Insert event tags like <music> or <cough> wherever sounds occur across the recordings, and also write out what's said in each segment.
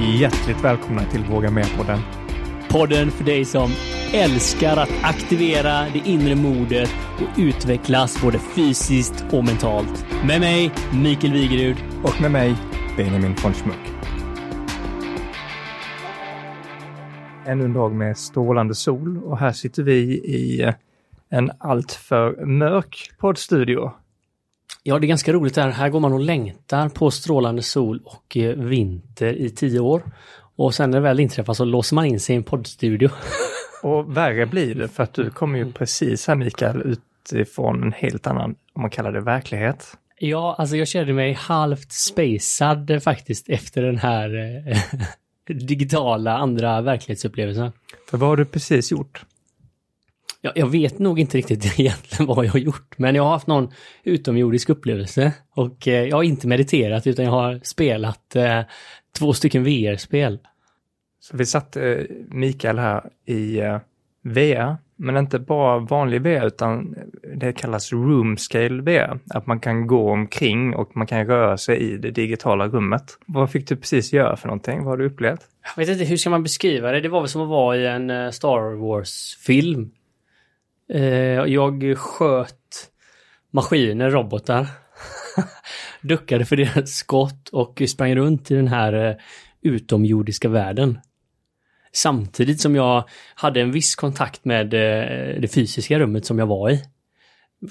Hjärtligt välkomna till Våga Med-podden. Podden för dig som älskar att aktivera det inre modet och utvecklas både fysiskt och mentalt. Med mig, Mikael Wigerud. Och med mig, Benjamin von Schmuck. Ännu en dag med strålande sol och här sitter vi i en alltför mörk poddstudio. Ja, det är ganska roligt här. Här går man och längtar på strålande sol och eh, vinter i tio år. Och sen när det väl inträffar så låser man in sig i en poddstudio. <laughs> Och värre blir det för att du kommer ju precis här Mikael utifrån en helt annan, om man kallar det verklighet. Ja, alltså jag kände mig halvt spacad faktiskt efter den här eh, <laughs> digitala andra verklighetsupplevelsen. För vad har du precis gjort? Ja, jag vet nog inte riktigt <laughs> egentligen vad jag har gjort, men jag har haft någon utomjordisk upplevelse och eh, jag har inte mediterat utan jag har spelat eh, två stycken VR-spel. Så vi satte eh, Mikael här i eh, VR, men inte bara vanlig VR utan det kallas room scale VR. Att man kan gå omkring och man kan röra sig i det digitala rummet. Vad fick du precis göra för någonting? Vad har du upplevt? Jag vet inte, hur ska man beskriva det? Det var väl som att vara i en eh, Star Wars-film. Eh, Jag sköt maskiner, robotar. <laughs> Duckade för deras skott och sprang runt i den här eh, utomjordiska världen. Samtidigt som jag hade en viss kontakt med eh, det fysiska rummet som jag var i.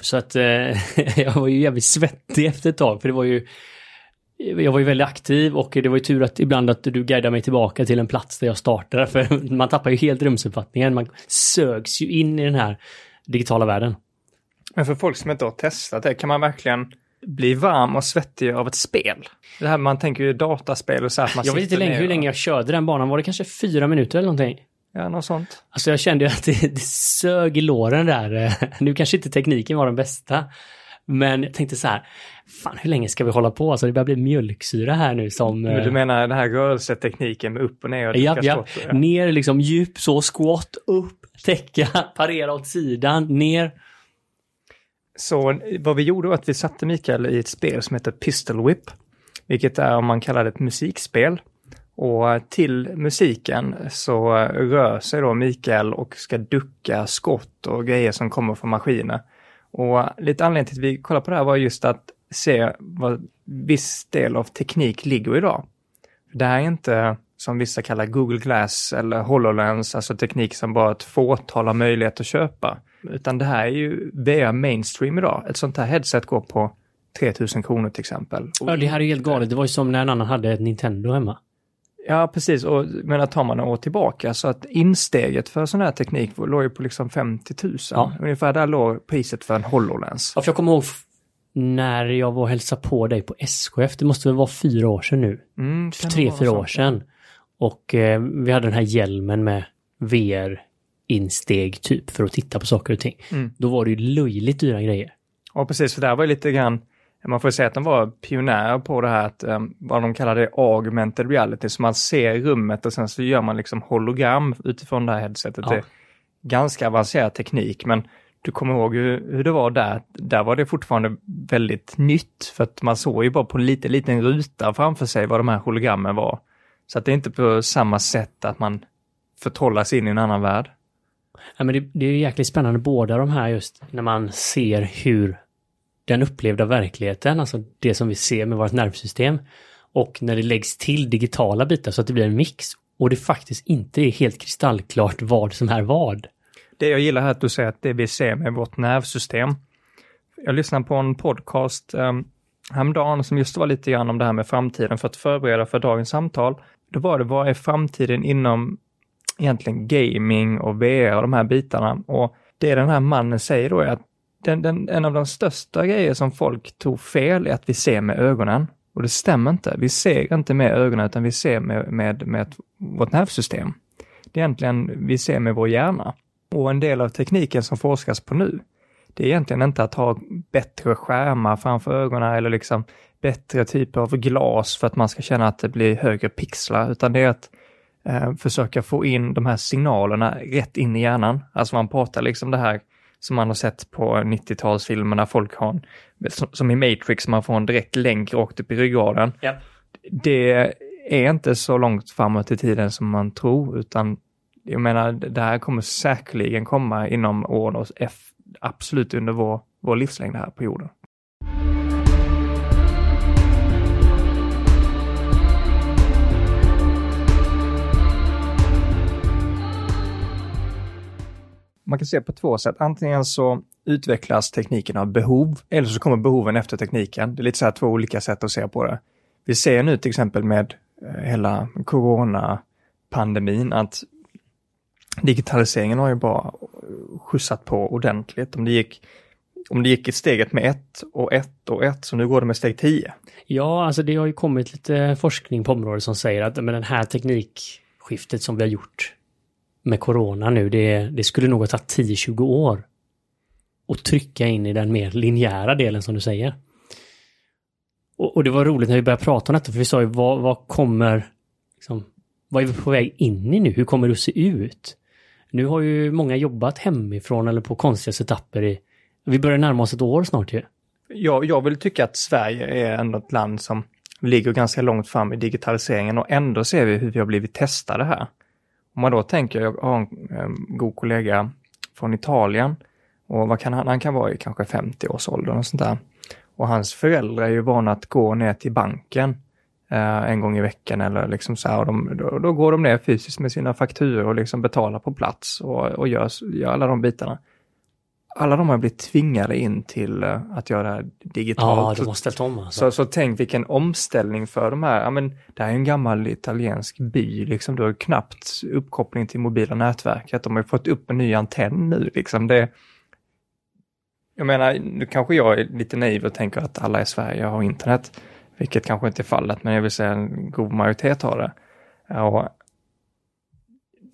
Så att eh, <laughs> jag var ju jävligt svettig efter ett tag för det var ju jag var ju väldigt aktiv och det var ju tur att ibland att du guidade mig tillbaka till en plats där jag startade för <laughs> man tappar ju helt rumsuppfattningen. Man sögs ju in i den här digitala världen. Men för folk som inte har testat det, kan man verkligen bli varm och svettig av ett spel? Det här man tänker ju dataspel och så här man Jag vet inte länge, hur länge jag körde den banan. Var det kanske fyra minuter eller någonting? Ja, något sånt. Alltså jag kände ju att det, det sög i låren där. <laughs> Nu kanske inte tekniken var den bästa. Men jag tänkte så här, fan hur länge ska vi hålla på? Alltså det börjar bli mjölksyra här nu som... Men du eh, menar den här rörelsetekniken med upp och ner och Ja, dricka ja. Ner liksom djup så, squat, upp, täcka, <laughs> parera åt sidan, ner. Så vad vi gjorde var att vi satte Mikael i ett spel som heter Pistol Whip, vilket är om man kallar det ett musikspel. Och till musiken så rör sig då Mikael och ska ducka skott och grejer som kommer från maskiner. Och lite anledning till att vi kollade på det här var just att se vad viss del av teknik ligger idag. Det här är inte som vissa kallar Google Glass eller HoloLens, alltså teknik som bara ett fåtal har möjlighet att köpa. Utan det här är ju VR mainstream idag. Ett sånt här headset går på 3000 kronor till exempel. Ja, det här är ju helt galet. Det var ju som när en annan hade ett Nintendo hemma. Ja, precis. Och men tar man några år tillbaka så att insteget för sån här teknik låg ju på liksom 50 000. Ja. Ungefär där låg priset för en HoloLens. Ja, för jag kommer ihåg när jag var och hälsade på dig på SKF. Det måste väl vara fyra år sedan nu. Mm, Tre, fyra år sedan. Och eh, vi hade den här hjälmen med VR-insteg typ för att titta på saker och ting. Mm. Då var det ju löjligt dyra grejer. Ja, precis. För där var ju lite grann, man får säga att de var pionjärer på det här, att, um, vad de kallar det, augmented reality. Så man ser rummet och sen så gör man liksom hologram utifrån det här headsetet. Ja. Det är ganska avancerad teknik, men du kommer ihåg hur, hur det var där. Där var det fortfarande väldigt nytt, för att man såg ju bara på en liten, liten ruta framför sig vad de här hologrammen var. Så att det är inte på samma sätt att man förtrollas in i en annan värld. Ja, men det, det är ju jäkligt spännande båda de här just när man ser hur den upplevda verkligheten, alltså det som vi ser med vårt nervsystem och när det läggs till digitala bitar så att det blir en mix och det faktiskt inte är helt kristallklart vad som är vad. Det jag gillar här är att du säger att det vi ser med vårt nervsystem. Jag lyssnade på en podcast um, häromdagen som just var lite grann om det här med framtiden för att förbereda för dagens samtal. Då var det, vad är framtiden inom egentligen gaming och VR och de här bitarna? Och det den här mannen säger då är att den, den, en av de största grejer som folk tror fel är att vi ser med ögonen. Och det stämmer inte. Vi ser inte med ögonen utan vi ser med, med, med vårt nervsystem. Det är egentligen vi ser med vår hjärna. Och en del av tekniken som forskas på nu, det är egentligen inte att ha bättre skärmar framför ögonen eller liksom bättre typer av glas för att man ska känna att det blir högre pixlar, utan det är att eh, försöka få in de här signalerna rätt in i hjärnan. Alltså man pratar liksom det här som man har sett på 90-talsfilmerna, folk har en, som, i Matrix, man får en direkt länk rakt upp i ryggraden. Ja. Det är inte så långt framåt i tiden som man tror, utan jag menar, det här kommer säkerligen komma inom åren och absolut under vår, vår livslängd här på jorden. Man kan se på två sätt. Antingen så utvecklas tekniken av behov, eller så kommer behoven efter tekniken. Det är lite så här två olika sätt att se på det. Vi ser nu till exempel med eh, hela coronapandemin att digitaliseringen har ju bara skjutsat på ordentligt. Om det gick, om det gick i steget med ett och ett och ett, så nu går det med steg tio. Ja, alltså det har ju kommit lite forskning på området som säger att med den här teknikskiftet som vi har gjort med corona nu, det, det skulle nog ha tagit 10-20 år att trycka in i den mer linjära delen som du säger. Och, och, det var roligt när vi började prata om detta, för vi sa ju vad, vad kommer, liksom, vad är vi på väg in i nu? Hur kommer det att se ut? Nu har ju många jobbat hemifrån eller på konstiga setuper i, vi börjar närma oss ett år snart ju. Jag, jag vill tycka att Sverige är ändå ett land som ligger ganska långt fram i digitaliseringen och ändå ser vi hur vi har blivit testade här. Om man då tänker, jag har en, god kollega från Italien och vad kan han, han kan vara i kanske 50-årsåldern och sånt där. Och hans föräldrar är ju vana att gå ner till banken eh, en gång i veckan eller liksom så här. Och de, då, då, går de ner fysiskt med sina fakturor och liksom betalar på plats och, och gör, gör alla de bitarna alla de har blivit tvingade in till uh, att göra digitalt. Ja, de har ställt om alltså. Så, så tänk vilken omställning för de här, ja men det här är en gammal italiensk by, liksom du har knappt uppkoppling till mobila nätverket, de har fått upp en ny antenn nu liksom. Det, jag menar, nu kanske jag är lite naiv och tänker att alla i Sverige har internet, vilket kanske inte är fallet, men jag vill säga en god majoritet har det. Och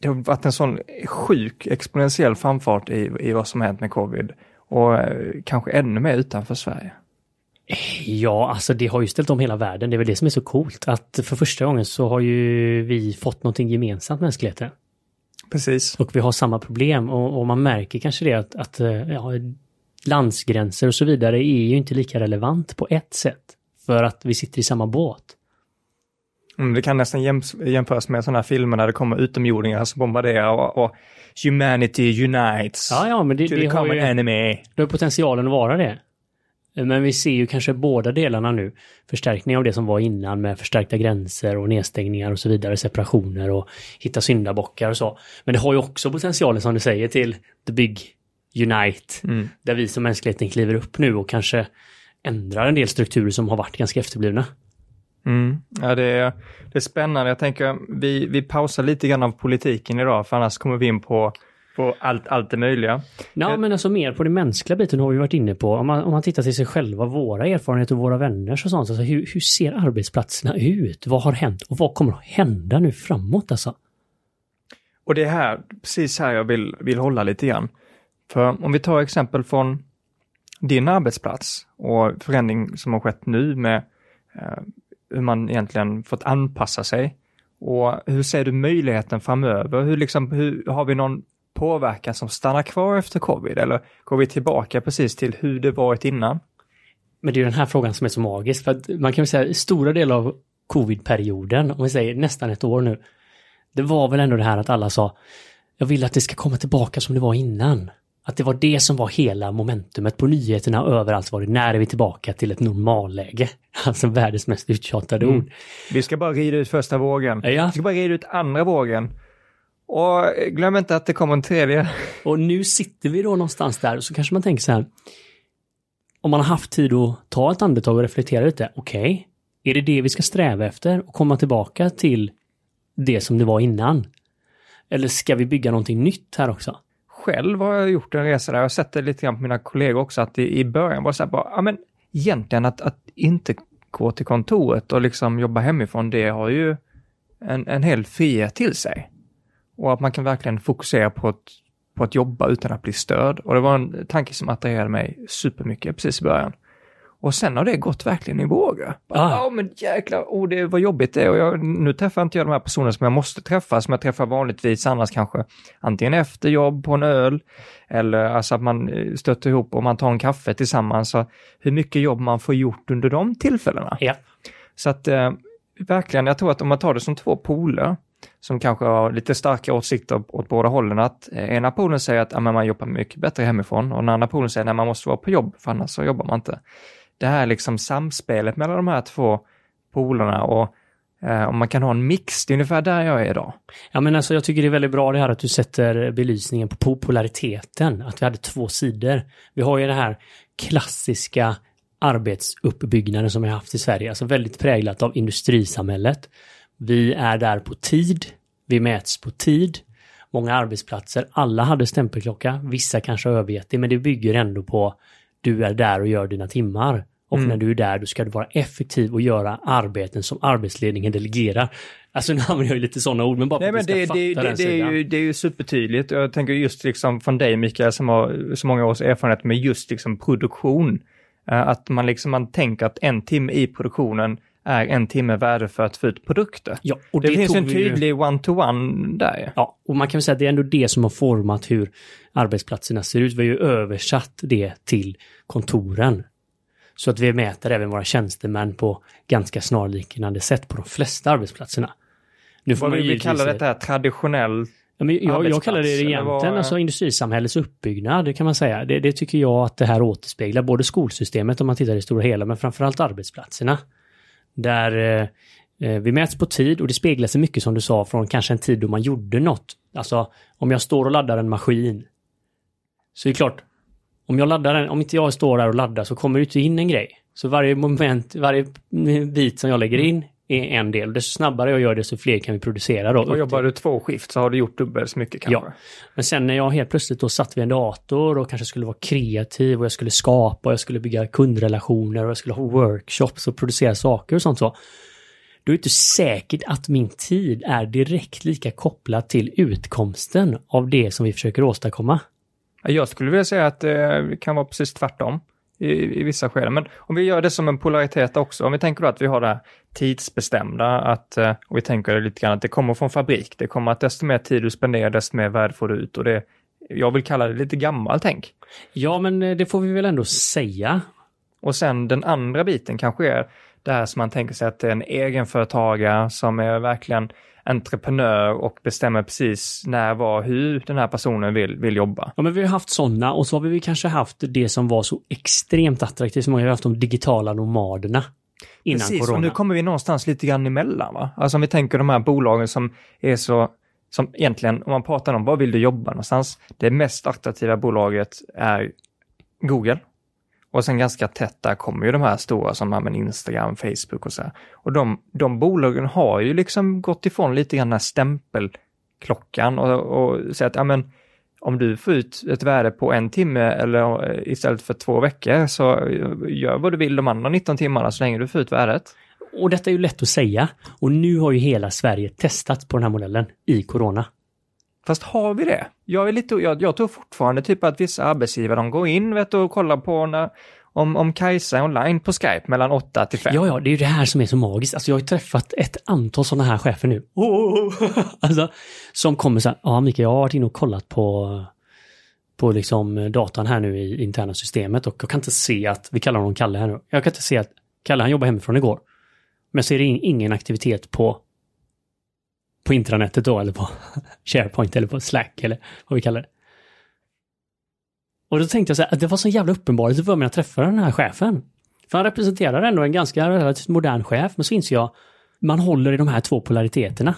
det har varit en sån sjuk exponentiell framfart i, i vad som hänt med covid och eh, kanske ännu mer utanför Sverige. Ja, alltså det har ju ställt om hela världen. Det är väl det som är så coolt att för första gången så har ju vi fått någonting gemensamt mänskligheten. Precis. Och vi har samma problem och, och man märker kanske det att, att eh, ja, landsgränser och så vidare är ju inte lika relevant på ett sätt. För att vi sitter i samma båt. Mm, det kan nästan jämföras med sådana här filmer där det kommer utomjordingar som bombarderar och, och humanity unites. Ja, ja, men det, det har ju, enemy. det har potentialen att vara det. Men vi ser ju kanske båda delarna nu. Förstärkning av det som var innan med förstärkta gränser och nedstängningar och så vidare, separationer och hitta syndabockar och så. Men det har ju också potentialen som du säger till the big unite. Mm. Där vi som mänskligheten kliver upp nu och kanske ändrar en del strukturer som har varit ganska efterblivna. Mm. Ja, det är, det är spännande. Jag tänker vi, vi pausar lite grann av politiken idag, för annars kommer vi in på, på allt, allt det möjliga. Ja, men alltså mer på den mänskliga biten har vi varit inne på. Om man, om man tittar till sig själva, våra erfarenheter och våra vänners och sånt. Alltså hur, hur ser arbetsplatserna ut? Vad har hänt och vad kommer att hända nu framåt alltså? Och det är här, precis här jag vill, vill hålla lite grann. För om vi tar exempel från din arbetsplats och förändring som har skett nu med eh, hur man egentligen fått anpassa sig. Och hur ser du möjligheten framöver? Hur, liksom, hur har vi någon påverkan som stannar kvar efter covid eller går vi tillbaka precis till hur det varit innan? Men det är den här frågan som är så magisk för att man kan väl säga stora delar av covid-perioden, om vi säger nästan ett år nu, det var väl ändå det här att alla sa jag vill att det ska komma tillbaka som det var innan. Att det var det som var hela momentumet på nyheterna överallt var det. När är vi tillbaka till ett normalläge? <laughs> Alltså världens mest uttjatade mm. ord. Vi ska bara rida ut första vågen. Ja. Vi ska bara rida ut andra vågen. Och glöm inte att det kommer en tredje. <laughs> Och nu sitter vi då någonstans där och så kanske man tänker så här. Om man har haft tid att ta ett andetag och reflektera lite. Okej, okay, är det det vi ska sträva efter och komma tillbaka till det som det var innan? Eller ska vi bygga någonting nytt här också? Själv har jag gjort en resa där, jag har sett det lite grann på mina kollegor också, att i, i början var det så här bara, ja men egentligen att, att inte gå till kontoret och liksom jobba hemifrån, det har ju en, en hel frihet till sig. Och att man kan verkligen fokusera på att, på att jobba utan att bli störd. Och det var en tanke som attraherade mig supermycket precis i början. Och sen har det gått verkligen i vågor. Ja, ah. men jäklar, oh, det var jobbigt det. Och jag, nu träffar inte jag de här personerna som jag måste träffa, som jag träffar vanligtvis annars kanske antingen efter jobb på en öl, eller alltså att man eh, stöter ihop och man tar en kaffe tillsammans. Så hur mycket jobb man får gjort under de tillfällena. Ja. Så att eh, verkligen, jag tror att om man tar det som två poler, som kanske har lite starka åsikter åt båda hållen, att ena polen säger att ja, man jobbar mycket bättre hemifrån och den andra polen säger att man måste vara på jobb, för annars så jobbar man inte. Det här liksom samspelet mellan de här två polerna och eh, om man kan ha en mix, det är ungefär där jag är idag. Ja, men alltså jag tycker det är väldigt bra det här att du sätter belysningen på populariteten, att vi hade två sidor. Vi har ju det här klassiska arbetsuppbyggnaden som vi har haft i Sverige, alltså väldigt präglat av industrisamhället. Vi är där på tid, vi mäts på tid. Många arbetsplatser, alla hade stämpelklocka, vissa kanske har övergett det, men det bygger ändå på du är där och gör dina timmar. Och mm. när du är där, då ska du vara effektiv och göra arbeten som arbetsledningen delegerar. Alltså <laughs> nu använder jag ju lite sådana ord, men bara Nej, för att vi ska det, fatta det, den det, sidan. är ju, det är ju supertydligt. Jag tänker just liksom från dig Mikael som har så många års erfarenhet med just liksom produktion. Eh, att man liksom, man tänker att en timme i produktionen är en timme värde för att få ut produkter. Ja, och det, det finns en tydlig one-to-one där. Ja, och man kan säga att det är ändå det som har format hur arbetsplatserna ser ut. Vi har ju översatt det till kontoren. Så att vi mäter även våra tjänstemän på ganska snarliknande sätt på de flesta arbetsplatserna. Nu får Vad vill vi kalla detta här, traditionell Ja, men jag, jag kallar det egentligen alltså industrisamhällets uppbyggnad, det kan man säga. Det, det, tycker jag att det här återspeglar, både skolsystemet om man tittar i det stora hela, men framförallt arbetsplatserna. Där eh, eh, vi mäts på tid och det speglar sig mycket som du sa från kanske en tid då man gjorde något. Alltså om jag står och laddar en maskin. Så är det klart, om jag laddar den, om inte jag står där och laddar så kommer det inte in en grej. Så varje moment, varje bit som jag lägger in är en del. Desto snabbare jag gör det, så fler kan vi producera då. Och jobbar du två skift så har du gjort dubbelt så mycket kanske? Ja. Men sen när jag helt plötsligt då satt vid en dator och kanske skulle vara kreativ och jag skulle skapa och jag skulle bygga kundrelationer och jag skulle ha workshops och producera saker och sånt så. Då är det inte säkert att min tid är direkt lika kopplad till utkomsten av det som vi försöker åstadkomma. Jag skulle vilja säga att det kan vara precis tvärtom i, i vissa skeden. Men om vi gör det som en polaritet också, om vi tänker då att vi har det här tidsbestämda, att, eh, och vi tänker lite grann att det kommer från fabrik, det kommer att desto mer tid du spenderar, desto mer värde får du ut och det, jag vill kalla det lite gammalt tänk. Ja, men eh, det får vi väl ändå säga. Och sen den andra biten kanske är det här som man tänker sig att det är en egenföretagare som är verkligen entreprenör och bestämmer precis när, var, hur den här personen vill, vill jobba. Ja, men vi har haft sådana och så har vi kanske haft det som var så extremt attraktivt, som har haft de digitala nomaderna. Innan Precis, corona. och nu kommer vi någonstans lite grann emellan. Va? Alltså om vi tänker de här bolagen som är så, som egentligen, om man pratar om vad vill du jobba någonstans? Det mest attraktiva bolaget är Google. Och sen ganska tätt där kommer ju de här stora som men Instagram, Facebook och så här. Och de, de bolagen har ju liksom gått ifrån lite grann den här stämpelklockan och, och säger att ja, men, om du får ut ett värde på en timme eller eh, istället för två veckor så gör vad du vill de andra 19 timmarna så länge du får ut värdet. Och detta är ju lätt att säga. Och nu har ju hela Sverige testat på den här modellen i corona. Fast har vi det? Jag, är lite, jag, jag tror fortfarande typ att vissa arbetsgivare de går in vet, och kollar på när, om, om Kajsa är online på Skype mellan 8 till 5. Ja, ja, det är ju det här som är så magiskt. Alltså jag har ju träffat ett antal sådana här chefer nu. Oh! <laughs> alltså, som kommer så här, ja Mikael, jag har varit inne och kollat på på liksom datan här nu i interna systemet och jag kan inte se att, vi kallar honom Kalle här nu, jag kan inte se att Kalle han jobbade hemifrån igår. Men jag ser ingen aktivitet på på intranätet då, eller på <laughs> SharePoint eller på Slack eller vad vi kallar det. Och då tänkte jag så här, att det var så jävla uppenbart för mig jag träffade den här chefen. För han representerar ändå en ganska relativt modern chef, men så inser jag, man håller i de här två polariteterna.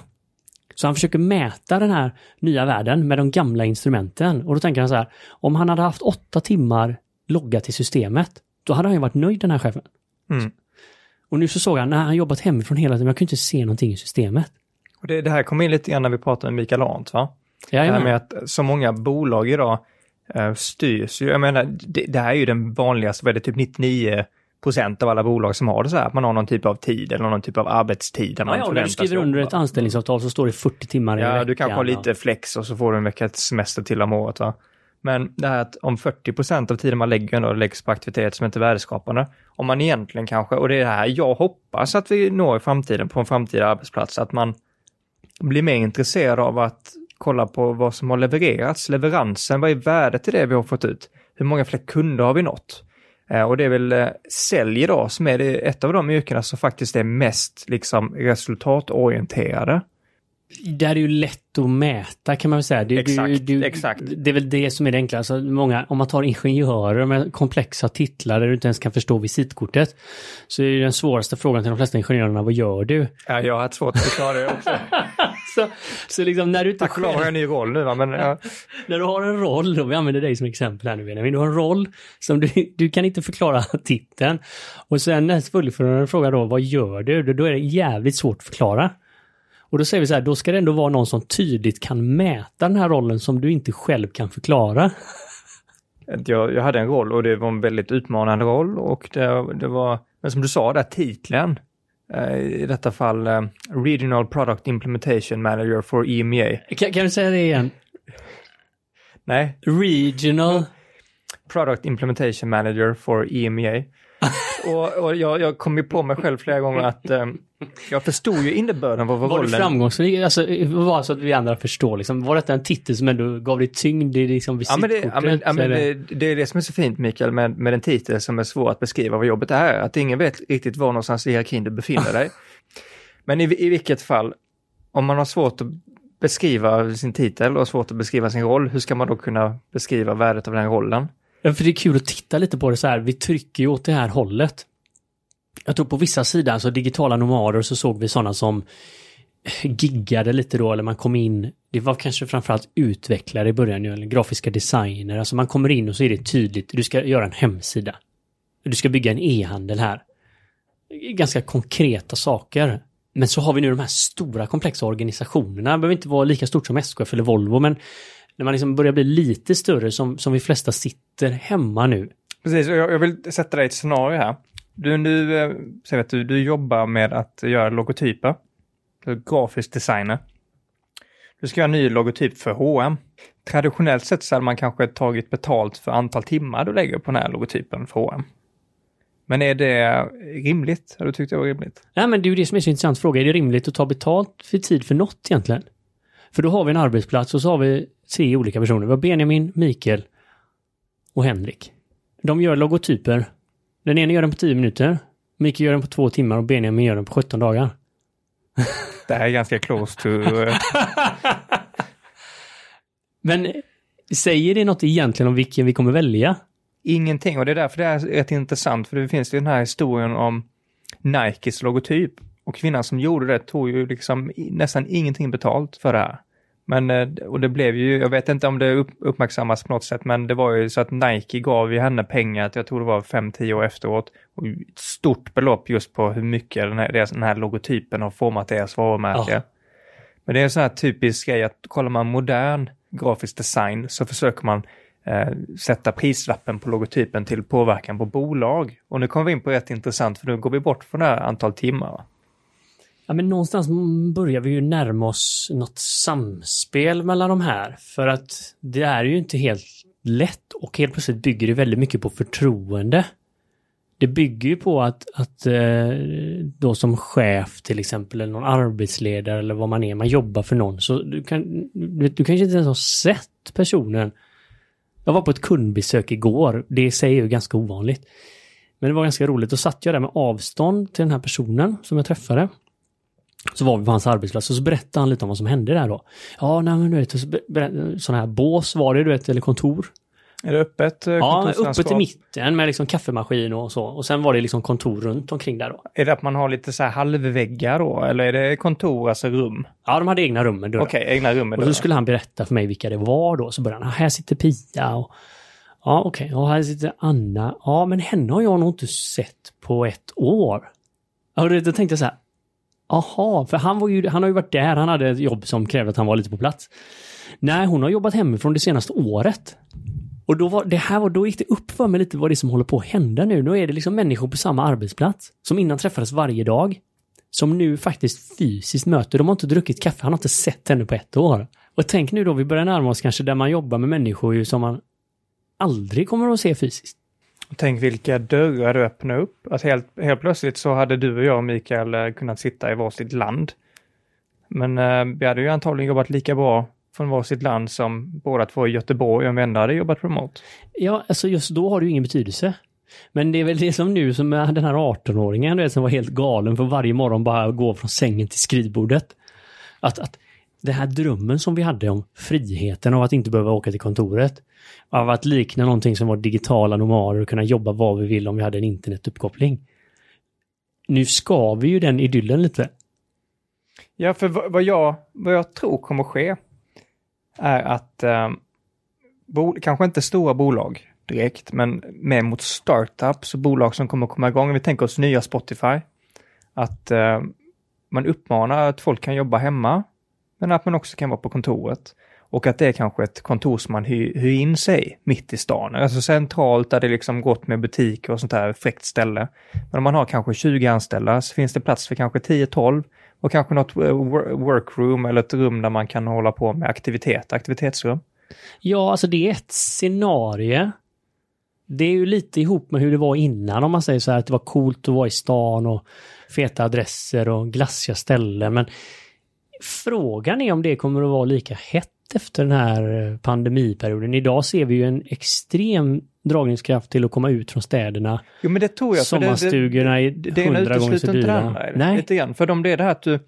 Så han försöker mäta den här nya världen med de gamla instrumenten. Och då tänker han så här, om han hade haft åtta timmar loggat i systemet, då hade han ju varit nöjd den här chefen. Mm. Och nu så såg han, när han jobbat hemifrån hela tiden, jag kunde inte se någonting i systemet. Och det, det här kommer in lite grann när vi pratar med Mikael Arndt, va? Ja, det här med att så många bolag idag uh, styrs ju, jag menar, det, det här är ju den vanligaste, vad är det, typ 99 procent av alla bolag som har det så här, att man har någon typ av tid eller någon typ av arbetstid. Där man ja, ja, när du skriver under ett anställningsavtal så står det 40 timmar i Ja, veckan, du kanske har lite flex och så får du en veckas semester till om året. Va? Men det här att om 40 procent av tiden man lägger ändå läggs på aktivitet som inte är värdeskapande, om man egentligen kanske, och det är det här jag hoppas att vi når i framtiden på en framtida arbetsplats, att man blir mer intresserad av att kolla på vad som har levererats, leveransen, vad är värdet i det vi har fått ut? Hur många fler kunder har vi nått? Eh, och det är väl eh, sälj då som är ett av de yrkena som faktiskt är mest liksom resultatorienterade. Det är ju lätt att mäta kan man väl säga. Det, Exakt, du, du, exakt. det är väl det som är det enkla. Alltså, många, om man tar ingenjörer med komplexa titlar där du inte ens kan förstå visitkortet. Så är den svåraste frågan till de flesta ingenjörerna, vad gör du? Ja, jag har haft svårt att förklara det också. <laughs> så, så liksom när du inte Tack och lov har jag en ny roll nu va, men ja. <laughs> När du har en roll, och vi använder dig som exempel här nu Benjamin, du har en roll som du, du kan inte förklara <laughs> titeln. Och sen näst fullföljande fråga då, vad gör du? Då är det jävligt svårt att förklara. Och då säger vi så här, då ska det ändå vara någon som tydligt kan mäta den här rollen som du inte själv kan förklara. jag, jag hade en roll och det var en väldigt utmanande roll och det, det var, men som du sa där, titeln. Eh, I detta fall eh, Regional Product Implementation Manager for EMEA. Kan, kan du säga det igen? Nej, Regional... Product Implementation Manager for EMEA. <laughs> och och jag, jag kom ju på mig själv flera gånger att eh, jag förstod ju innebörden av vad Var du rollen... framgångsrik? Alltså, bara så att vi andra förstår liksom. Var detta en titel som ändå gav dig tyngd i liksom Ja men, det, ja, men, det, det är det som är så fint Mikael med, med en titel som är svår att beskriva vad jobbet är. Att ingen vet riktigt var någonstans i hierarkin du befinner dig. <laughs> men i, i vilket fall, om man har svårt att beskriva sin titel och svårt att beskriva sin roll, hur ska man då kunna beskriva värdet av den rollen? För det är kul att titta lite på det så här. Vi trycker ju åt det här hållet. Jag tror på vissa sidor, alltså digitala nomader, så såg vi sådana som giggade lite då, eller man kom in. Det var kanske framförallt utvecklare i början, eller grafiska designer. Alltså man kommer in och så är det tydligt, du ska göra en hemsida. Du ska bygga en e-handel här. Ganska konkreta saker. Men så har vi nu de här stora komplexa organisationerna. Det behöver inte vara lika stort som SKF eller Volvo, men när man liksom börjar bli lite större som, som vi flesta sitter hemma nu. Precis, och jag, jag vill sätta dig i ett scenario här. Du, nu, eh, säg att du, du jobbar med att göra logotyper. Du är grafisk designer. Du ska göra en ny logotyp för H&M. Traditionellt sett så hade man kanske tagit betalt för antal timmar du lägger på den här logotypen för H&M. Men är det rimligt? Har du tyckt det var rimligt? Nej, men det är ju det som är så intressant fråga. Är det rimligt att ta betalt för tid för något egentligen? För då har vi en arbetsplats och så har vi tre olika personer. Vi har Benjamin, Mikael och Henrik. De gör logotyper. Den ena gör den på 10 minuter. Mikael gör den på två timmar och Benjamin gör den på 17 dagar. Det här är ganska close to... eh, <laughs> Men säger det något egentligen om vilken vi kommer välja? ingenting. Och det är därför det är rätt intressant. För det finns ju den här historien om Nikes logotyp. Och kvinnan som gjorde det tog ju liksom nästan ingenting betalt för det här. Men, eh, och det blev ju, jag vet inte om det upp, uppmärksammas på något sätt, men det var ju så att Nike gav ju henne pengar, jag tror det var 5-10 år efteråt, och ett stort belopp just på hur mycket den här, den här logotypen har format deras varumärke. Ja. Men det är en sån här typisk grej att kollar man modern grafisk design så försöker man eh, sätta prislappen på logotypen till påverkan på bolag. Och nu kommer vi in på rätt intressant för nu går vi bort från det här antal timmar. Ja, men någonstans börjar vi ju närma oss något samspel mellan de här. För att det är ju inte helt lätt och helt plötsligt bygger det väldigt mycket på förtroende. Det bygger ju på att, att eh, då som chef till exempel, eller någon arbetsledare eller vad man är, man jobbar för någon, så du, kan, du, du kanske inte ens har sett personen. Jag var på ett kundbesök igår, det säger ju ganska ovanligt. Men det var ganska roligt, då satt jag där med avstånd till den här personen som jag träffade. Så var vi på hans arbetsplats och så berättade han lite om vad som hände där då. Ja, nej men du vet, sådana här bås var det du vet, eller kontor. Är det öppet? eh, Ja, uppe till mitten med liksom kaffemaskin och så. Och sen var det liksom kontor runt omkring där då. Är det att man har lite så här halvväggar då? Eller är det kontor, alltså rum? Ja, de hade egna rum med dörrar. Okej, egna rum med Och dörrar. så skulle han berätta för mig vilka det var då. Så började han, "Ah, här sitter Pia och ja okej, och här sitter Anna. Ja, men henne har jag nog inte sett på ett år. Och då tänkte jag så här, aha, för han, var ju, han har ju varit där, han hade ett jobb som krävde att han var lite på plats. Nej, hon har jobbat hemifrån det senaste året. Och då var det här var, då gick det upp för mig lite vad det är som håller på att hända nu. Nu är det liksom människor på samma arbetsplats som innan träffades varje dag. Som nu faktiskt fysiskt möter. De har inte druckit kaffe, han har inte sett henne på ett år. Och tänk nu då, vi börjar närma oss kanske där man jobbar med människor ju som man aldrig kommer att se fysiskt. Tänk vilka dörrar du öppnar upp. Att helt, helt plötsligt så hade du och jag och Mikael eh, kunnat sitta i varsitt land. Men eh, vi hade ju antagligen jobbat lika bra från varsitt land som båda två i Göteborg om vi ändå hade jobbat remote. Ja, alltså just då har det ju ingen betydelse. Men det är väl det som nu som är den här 18-åringen som var helt galen för varje morgon bara gå från sängen till skrivbordet. Att, att den här drömmen som vi hade om friheten av att inte behöva åka till kontoret. Av att likna någonting som var digitala nomader och kunna jobba var vi vill om vi hade en internetuppkoppling. Nu ska vi ju den idyllen lite. Ja, för vad vad jag, vad jag tror kommer ske är att, eh, bo, kanske inte stora bolag direkt, men mer mot startups och bolag som kommer komma igång. Vi tänker oss nya Spotify. Att eh, man uppmanar att folk kan jobba hemma, men att man också kan vara på kontoret. Och att det är kanske ett kontor som man hyr, hyr in sig mitt i stan, alltså centralt där det liksom gått med butiker och sånt där fräckt ställe. Men om man har kanske 20 anställda så finns det plats för kanske 10-12 och kanske något eh, workroom eller ett rum där man kan hålla på med aktivitet, aktivitetsrum. Ja, alltså det är ett scenario. Det är ju lite ihop med hur det var innan om man säger så här att det var coolt att vara i stan och feta adresser och glassiga ställen. Men frågan är om det kommer att vara lika hett efter den här eh, pandemiperioden. Idag ser vi ju en extrem dragningskraft till att komma ut från städerna. Jo men det tror jag. för det- det- Sommarstugorna är Det ena hundra gånger så dyra. är? Nej, Lite grann. För om det är det här att du,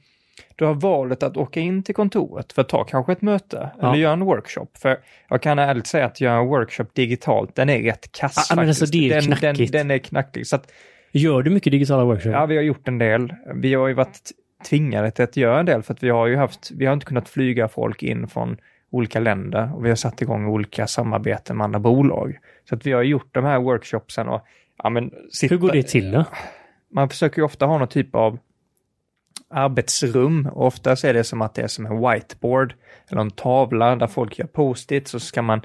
du har valet att åka in till kontoret för att ta kanske ett möte Ja. eller göra en workshop. För jag kan ärligt säga att göra en workshop digitalt, den är rätt kass Ja, men alltså, faktiskt. det är den, den, den är knackig. Så att, gör du mycket digitala workshops? ja, vi har gjort en del. Vi har ju varit tvingade till att göra en del för att vi har ju haft, vi har inte kunnat flyga folk in från olika länder och vi har satt igång olika samarbeten med andra bolag. Så att vi har gjort de här workshopsen och ja, men, sitta, Hur går det till då? man försöker ju ofta ha någon typ av arbetsrum. Och ofta är det som att det är som en whiteboard eller en tavla där folk gör post-its och så ska man...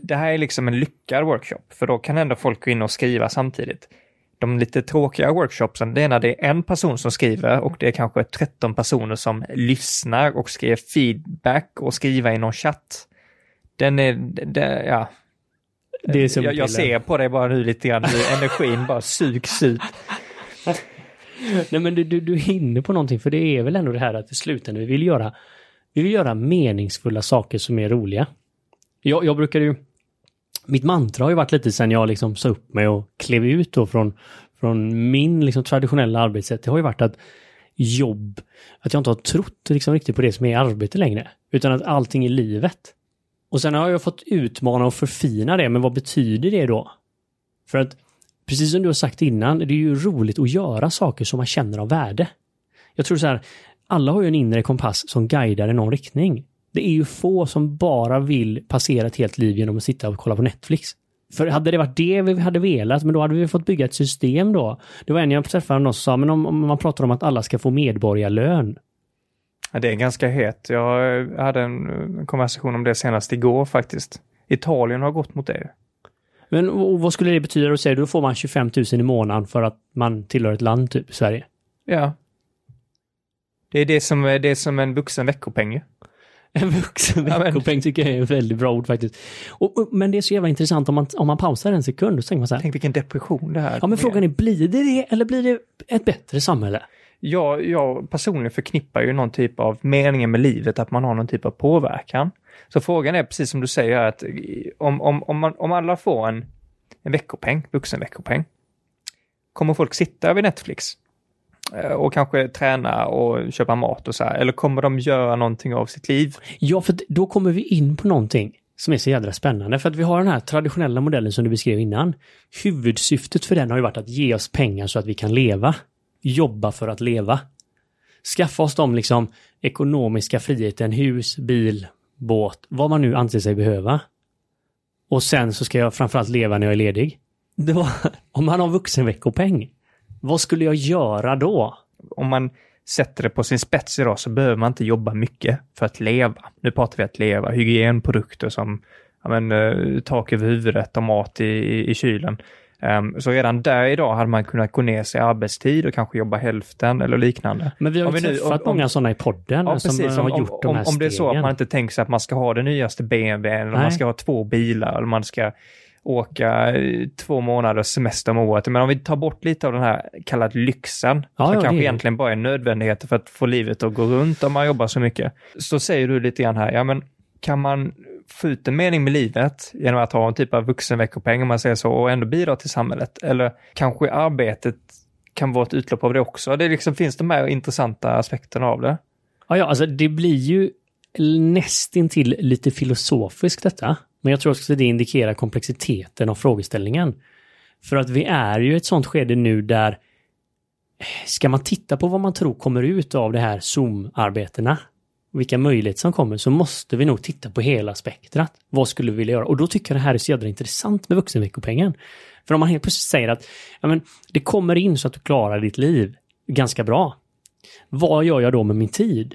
Det här är liksom en lyckad workshop, för då kan ändå folk gå in och skriva samtidigt. De lite tråkiga workshopsen, det är när det är en person som skriver och det är kanske 13 personer som lyssnar och skriver feedback och skriver i någon chatt. Den är, det, ja, Det är jag, jag ser på dig bara nu lite grann hur energin bara sugs ut. <laughs> Nej men du, du, du är inne på någonting för det är väl ändå det här att i slutändan vi vill göra vi vill göra meningsfulla saker som är roliga. Jag, jag brukar ju mitt mantra har ju varit lite sen jag liksom sa upp mig och klev ut då från, från min liksom traditionella arbetssätt. Det har ju varit att jobb, att jag inte har trott liksom riktigt på det som är arbete längre. Utan att allting är livet. Och sen har jag fått utmana och förfina det, men vad betyder det då? För att precis som du har sagt innan, det är ju roligt att göra saker som man känner av värde. Jag tror så här, alla har ju en inre kompass som guidar i någon riktning. Det är ju få som bara vill passera ett helt liv genom att sitta och kolla på Netflix. För hade det varit det vi hade velat, men då hade vi fått bygga ett system då. Det var en jag träffade någon som sa, men om, om man pratar om att alla ska få medborgarlön. Ja, det är ganska het. Jag hade en eh, konversation om det senast igår faktiskt. Italien har gått mot det. Men vad skulle det betyda? Då säger då får man 25 000 i månaden för att man tillhör ett land, typ Sverige. Ja. Det är det som, det är som en vuxen veckopeng. En vuxen veckopeng tycker jag är ett väldigt bra ord faktiskt. Och, och, men det är så jävla intressant om man, om man pausar en sekund och så tänker man så här. Tänk vilken depression det här Ja men frågan är, blir det det eller blir det ett bättre samhälle? Jag, jag personligen förknippar ju någon typ av meningen med livet, att man har någon typ av påverkan. Så frågan är precis som du säger att om, om, om, man, om alla får en, en veckopeng, vuxen veckopeng, kommer folk sitta vid Netflix eh, och kanske träna och köpa mat och så här, eller kommer de göra någonting av sitt liv? Ja, för då kommer vi in på någonting som är så jädra spännande. För att vi har den här traditionella modellen som du beskrev innan. Huvudsyftet för den har ju varit att ge oss pengar så att vi kan leva. Jobba för att leva. Skaffa oss de liksom ekonomiska friheten, hus, bil, båt, vad man nu anser sig behöva. Och sen så ska jag framförallt leva när jag är ledig. Det var, om man har vuxenveckopeng, vad skulle jag göra då? Om man sätter det på sin spets idag så behöver man inte jobba mycket för att leva. Nu pratar vi att leva, hygienprodukter som ja, men, eh, tak över huvudet och mat i, i, kylen. Ehm, så redan där idag hade man kunnat gå ner sig i arbetstid och kanske jobba hälften eller liknande. Men vi har ju nu- träffat om- många sådana i podden Ja, som precis. har Om, gjort de om, här om det är så att stegen. man inte tänker sig att man ska ha den nyaste BMW eller man ska ha två bilar eller man ska åka två månaders semester om året. Men om vi tar bort lite av den här kallad lyxen, Ja, som ja, kanske det egentligen bara är nödvändigheter för att få livet att gå runt om man jobbar så mycket. Så säger du lite grann här, ja men kan man få ut en mening med livet genom att ha en typ av vuxenveckopeng om man säger så och ändå bidra till samhället. Eller kanske arbetet kan vara ett utlopp av det också. Det liksom finns de här intressanta aspekterna av det. Ja, ja, alltså det blir ju nästintill lite filosofiskt detta. Men jag tror också att det indikerar komplexiteten av frågeställningen. För att vi är ju i ett sånt skede nu där eh, ska man titta på vad man tror kommer ut av det här Zoom-arbetena, vilka möjligheter som kommer, så måste vi nog titta på hela spektrat. Vad skulle vi vilja göra? Och då tycker jag det här är så jädra intressant med vuxenveckopengen. För om man helt plötsligt säger att ja, men, det kommer in så att du klarar ditt liv ganska bra. Vad gör jag då med min tid?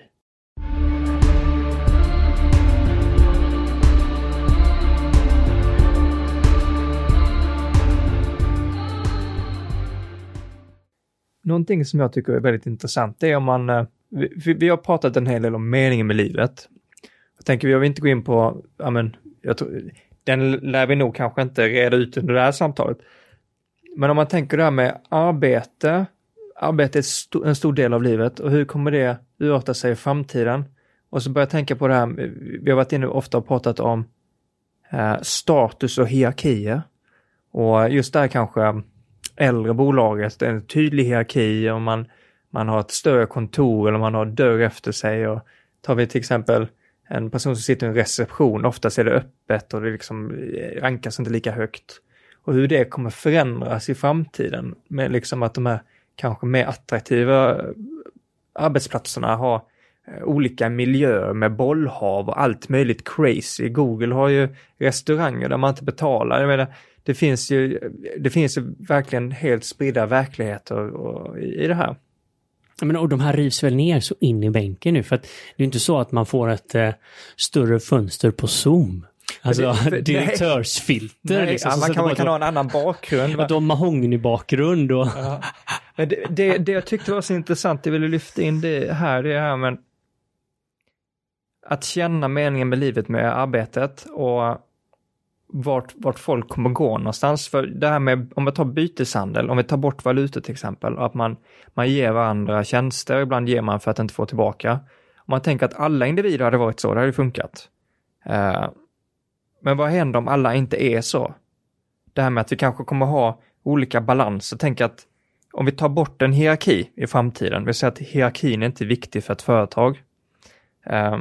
Någonting som jag tycker är väldigt intressant är om man, eh, vi, vi har pratat en hel del om meningen med livet. Jag tänker, jag vill inte gå in på, ja men, jag tror, den lär vi nog kanske inte reda ut under det här samtalet. Men om man tänker det här med arbete, arbete är en stor del av livet och hur kommer det urarta sig i framtiden? Och så börjar jag tänka på det här, vi har varit inne ofta och pratat om eh, status och hierarkier. Och just där kanske äldre bolaget, en tydlig hierarki och man, man har ett större kontor eller man har dörr efter sig. Och tar vi till exempel en person som sitter i en reception, oftast är det öppet och det liksom eh, rankas inte lika högt. Och hur det kommer förändras i framtiden med liksom att de här kanske mer attraktiva eh, arbetsplatserna har eh, olika miljöer med bollhav och allt möjligt crazy. Google har ju restauranger där man inte betalar. Jag menar, det finns ju, det finns ju verkligen helt spridda verkligheter och, i, i det här. Men, och de här rivs väl ner så in i bänken nu för att det är inte så att man får ett eh, större fönster på Zoom. Alltså <laughs> direktörsfilter. Nej, liksom, ja, man, kan, man kan ha en annan bakgrund. Att de mahogny-bakgrund och... Ja. Men det, det, det, jag tyckte var så intressant, jag ville lyfta in det här, det här med att känna meningen med livet med arbetet och vart, vart folk kommer gå någonstans. För det här med, om vi tar byteshandel, om vi tar bort valutor till exempel, att man, man ger varandra tjänster, ibland ger man för att inte få tillbaka. Om man tänker att alla individer hade varit så, det hade ju funkat. Uh, men vad händer om alla inte är så? Det här med att vi kanske kommer ha olika balanser, tänk att om vi tar bort en hierarki i framtiden, vi säger att hierarkin är inte viktig för ett företag. Uh,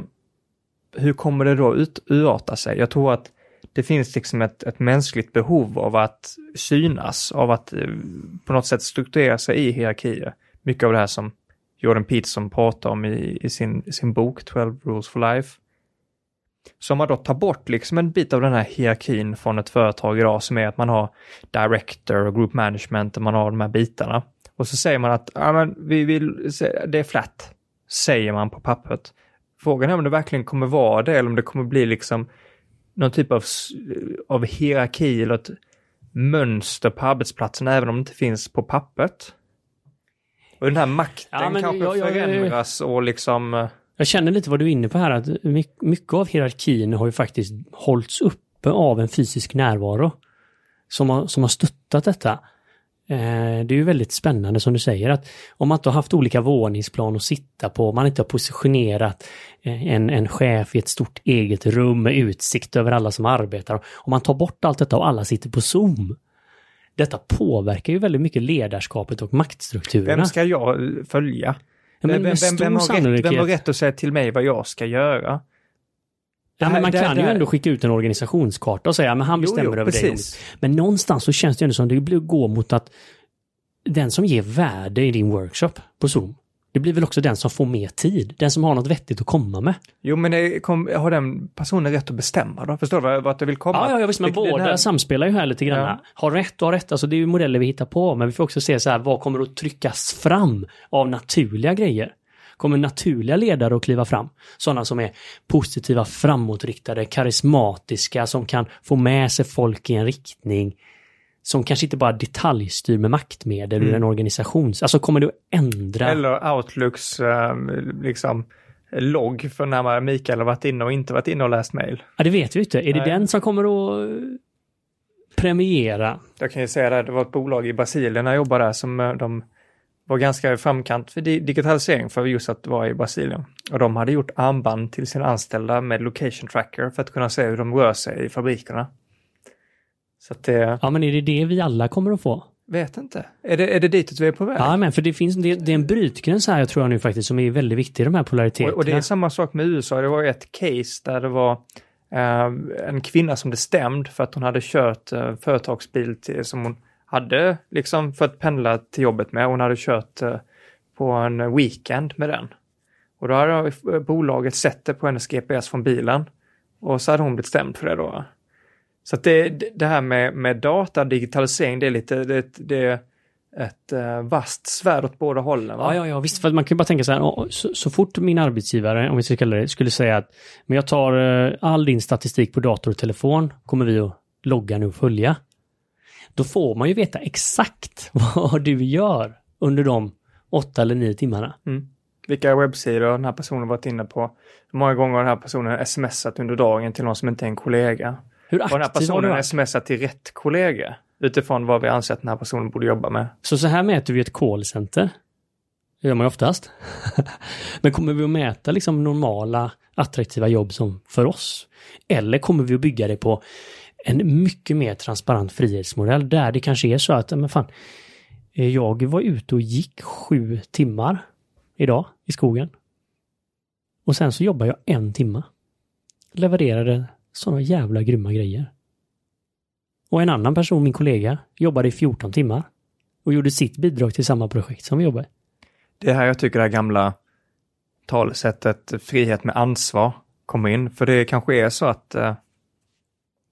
hur kommer det då ut, urarta sig? Jag tror att det finns liksom ett, ett mänskligt behov av att synas, av att eh, på något sätt strukturera sig i hierarkier. Mycket av det här som Jordan Peterson pratar om i, i sin, sin bok 12 Rules for Life. Så om man då tar bort liksom en bit av den här hierarkin från ett företag idag som är att man har director och group management och man har de här bitarna. Och så säger man att ja, men vi vill, det är flat, säger man på pappret. Frågan är om det verkligen kommer vara det eller om det kommer bli liksom någon typ av, av hierarki eller ett mönster på arbetsplatsen även om det inte finns på pappret. Och den här makten ja, kanske jag, jag, förändras och liksom... Eh, jag känner lite vad du är inne på här, att mycket av hierarkin har ju faktiskt hållits uppe av en fysisk närvaro som har, som har stöttat detta. Eh, det är ju väldigt spännande som du säger att om man inte har haft olika våningsplan att sitta på, man inte har positionerat eh, en, en chef i ett stort eget rum med utsikt över alla som arbetar. Om man tar bort allt detta och alla sitter på Zoom. Detta påverkar ju väldigt mycket ledarskapet och maktstrukturerna. Vem ska jag följa? Ja, vem, vem, vem, har rätt, vem har rätt att säga till mig vad jag ska göra? Ja, men man kan ju ändå skicka ut en organisationskarta och säga att han bestämmer jo, jo, över precis. dig. Men någonstans så känns det ändå som det går mot att den som ger värde i din workshop på Zoom, det blir väl också den som får mer tid, den som har något vettigt att komma med. Jo, men det kom, har den personen rätt att bestämma då? Förstår du vart du vill komma? Ja, ja visst, men båda här... samspelar ju här lite grann. Ja. Har rätt och har rätt, alltså det är ju modeller vi hittar på, men vi får också se så här, vad kommer att tryckas fram av naturliga grejer? Kommer naturliga ledare att kliva fram. Sådana som är positiva, framåtriktade, karismatiska, som kan få med sig folk i en riktning som kanske inte bara detaljstyr med maktmedel mm. ur en organisation. Alltså kommer du att ändra? Eller Outlooks äh, liksom logg för när Mikael har varit inne och inte varit inne och läst mail. Ja, det vet vi inte. Är Nej. det den som kommer att premiera? Jag kan ju säga det, det var ett bolag i Brasilien när jag jobbade där som eh, de var ganska i framkant för digitalisering för just att vara i Brasilien. Och de hade gjort armband till sina anställda med location tracker för att kunna se hur de rör sig i fabrikerna. Så det... Ja, men är det det vi alla kommer att få? Vet inte. Är det, är det ditåt vi är på väg? Ja, men för det finns det, det är en brytgräns här jag tror jag nu faktiskt som är väldigt viktig i de här polariteterna. Och, och det är samma sak med USA. Det var ett case där det var eh, en kvinna som blev stämd för att hon hade kört eh, företagsbil till, som hon hade liksom för att pendla till jobbet med. Hon hade kört eh, på en weekend med den. Och då hade bolaget sett det på hennes GPS från bilen. Och så hade hon blivit stämd för det då. Så att det, det här med, med data, digitalisering, det är lite, det, det är ett eh, vasst svärd åt båda hållen. Va? Ja, ja, ja, visst. För man kan ju bara tänka så här, så, så, fort min arbetsgivare, om vi ska kalla det, skulle säga att men jag tar eh, all din statistik på dator och telefon, kommer vi att logga nu och följa. Då får man ju veta exakt <laughs> vad du gör under de åtta eller nio timmarna. Mm. Vilka webbsidor den här personen varit inne på. Hur många gånger har den här personen smsat under dagen till någon som inte är en kollega. Hur aktiv och den här personen har smsat till rätt kollega utifrån vad vi anser att den här personen borde jobba med. Så så här mäter vi ett callcenter. Det gör man ju oftast. <laughs> Men kommer vi att mäta liksom normala attraktiva jobb som för oss? Eller kommer vi att bygga det på en mycket mer transparent frihetsmodell där det kanske är så att, men fan, eh, jag var ute och gick sju timmar idag i skogen. Och sen så jobbar jag en timme. Levererade sådana jävla grymma grejer. Och en annan person, min kollega, jobbade i 14 timmar och gjorde sitt bidrag till samma projekt som vi jobbar i. Det är här jag tycker det här gamla talesättet frihet med ansvar kommer in. För det kanske är så att eh,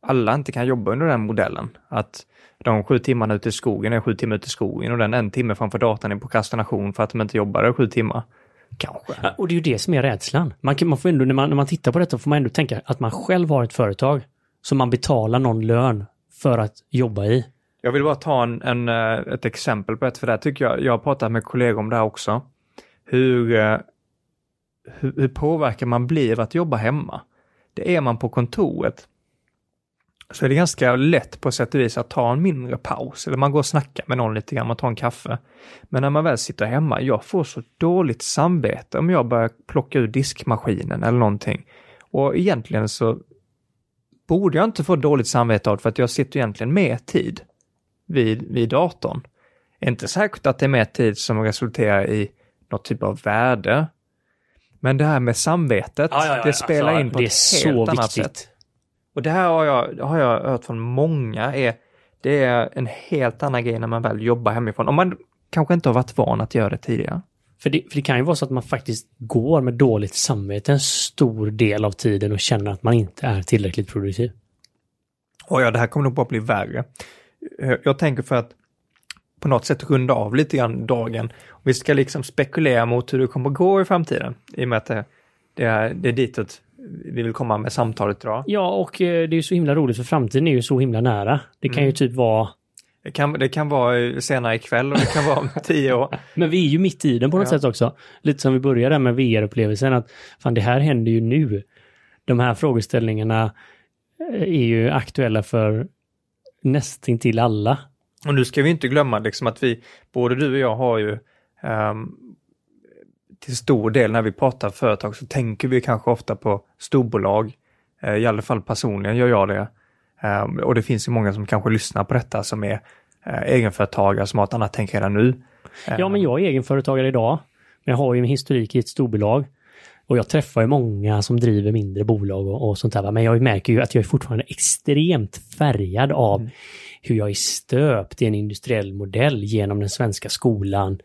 alla inte kan jobba under den modellen. Att de sju timmarna ute i skogen är sju timmar ute i skogen och den en timme framför datorn är prokrastination för att de inte jobbar sju timmar. Kanske. Ja, och det är ju det som är rädslan. Man, kan, man får ändå, när man, när man tittar på detta får man ändå tänka att man själv har ett företag som man betalar någon lön för att jobba i. Jag vill bara ta en, en, eh, ett exempel på det, för det tycker jag, jag har pratat med kollegor om det här också. Hur, eh, hur, hur påverkar man blir att jobba hemma? Det är man på kontoret så är det ganska lätt på sätt och vis att ta en mindre paus eller man går och snackar med någon lite grann, man tar en kaffe. Men när man väl sitter hemma, jag får så dåligt samvete om jag börjar plocka ur diskmaskinen eller någonting. Och egentligen så borde jag inte få dåligt samvete av för att jag sitter egentligen mer tid vid, vid datorn. Inte säkert att det är mer tid som resulterar i något typ av värde. Men det här med samvetet, ja, ja, ja, det spelar alltså, in på ett helt annat viktigt. sätt. Och det här har jag, har jag hört från många, är, det är en helt annan grej när man väl jobbar hemifrån. Om man kanske inte har varit van att göra det tidigare. För det, för det kan ju vara så att man faktiskt går med dåligt samvete en stor del av tiden och känner att man inte är tillräckligt produktiv. Och ja, det här kommer nog bara bli värre. Eh, jag tänker för att på något sätt runda av lite grann dagen. Vi ska liksom spekulera mot hur det kommer att gå i framtiden. I och med att det, det är, det är ditåt vi vill komma med samtalet idag. Ja, och eh, det är så himla roligt för framtiden är ju så himla nära. Det kan mm. ju typ vara det kan, det kan vara senare ikväll och det kan vara om <laughs> tio år. Men vi är ju mitt i den på något ja. sätt också. Lite som vi började med VR-upplevelsen att fan det här händer ju nu. De här frågeställningarna eh, är ju aktuella för nästintill alla. Och nu ska vi inte glömma liksom att vi, både du och jag har ju um, till stor del när vi pratar företag så tänker vi kanske ofta på storbolag. Eh, I alla fall personligen gör jag det. Ehm, och det finns ju många som kanske lyssnar på detta som är eh, egenföretagare som har ett annat tänk redan nu. Ja, men jag är egenföretagare idag. Men jag har ju en historik i ett storbolag. Och jag träffar ju många som driver mindre bolag och, och sånt där. Men jag märker ju att jag är fortfarande extremt färgad av mm. hur jag är stöpt i en industriell modell genom den svenska skolan,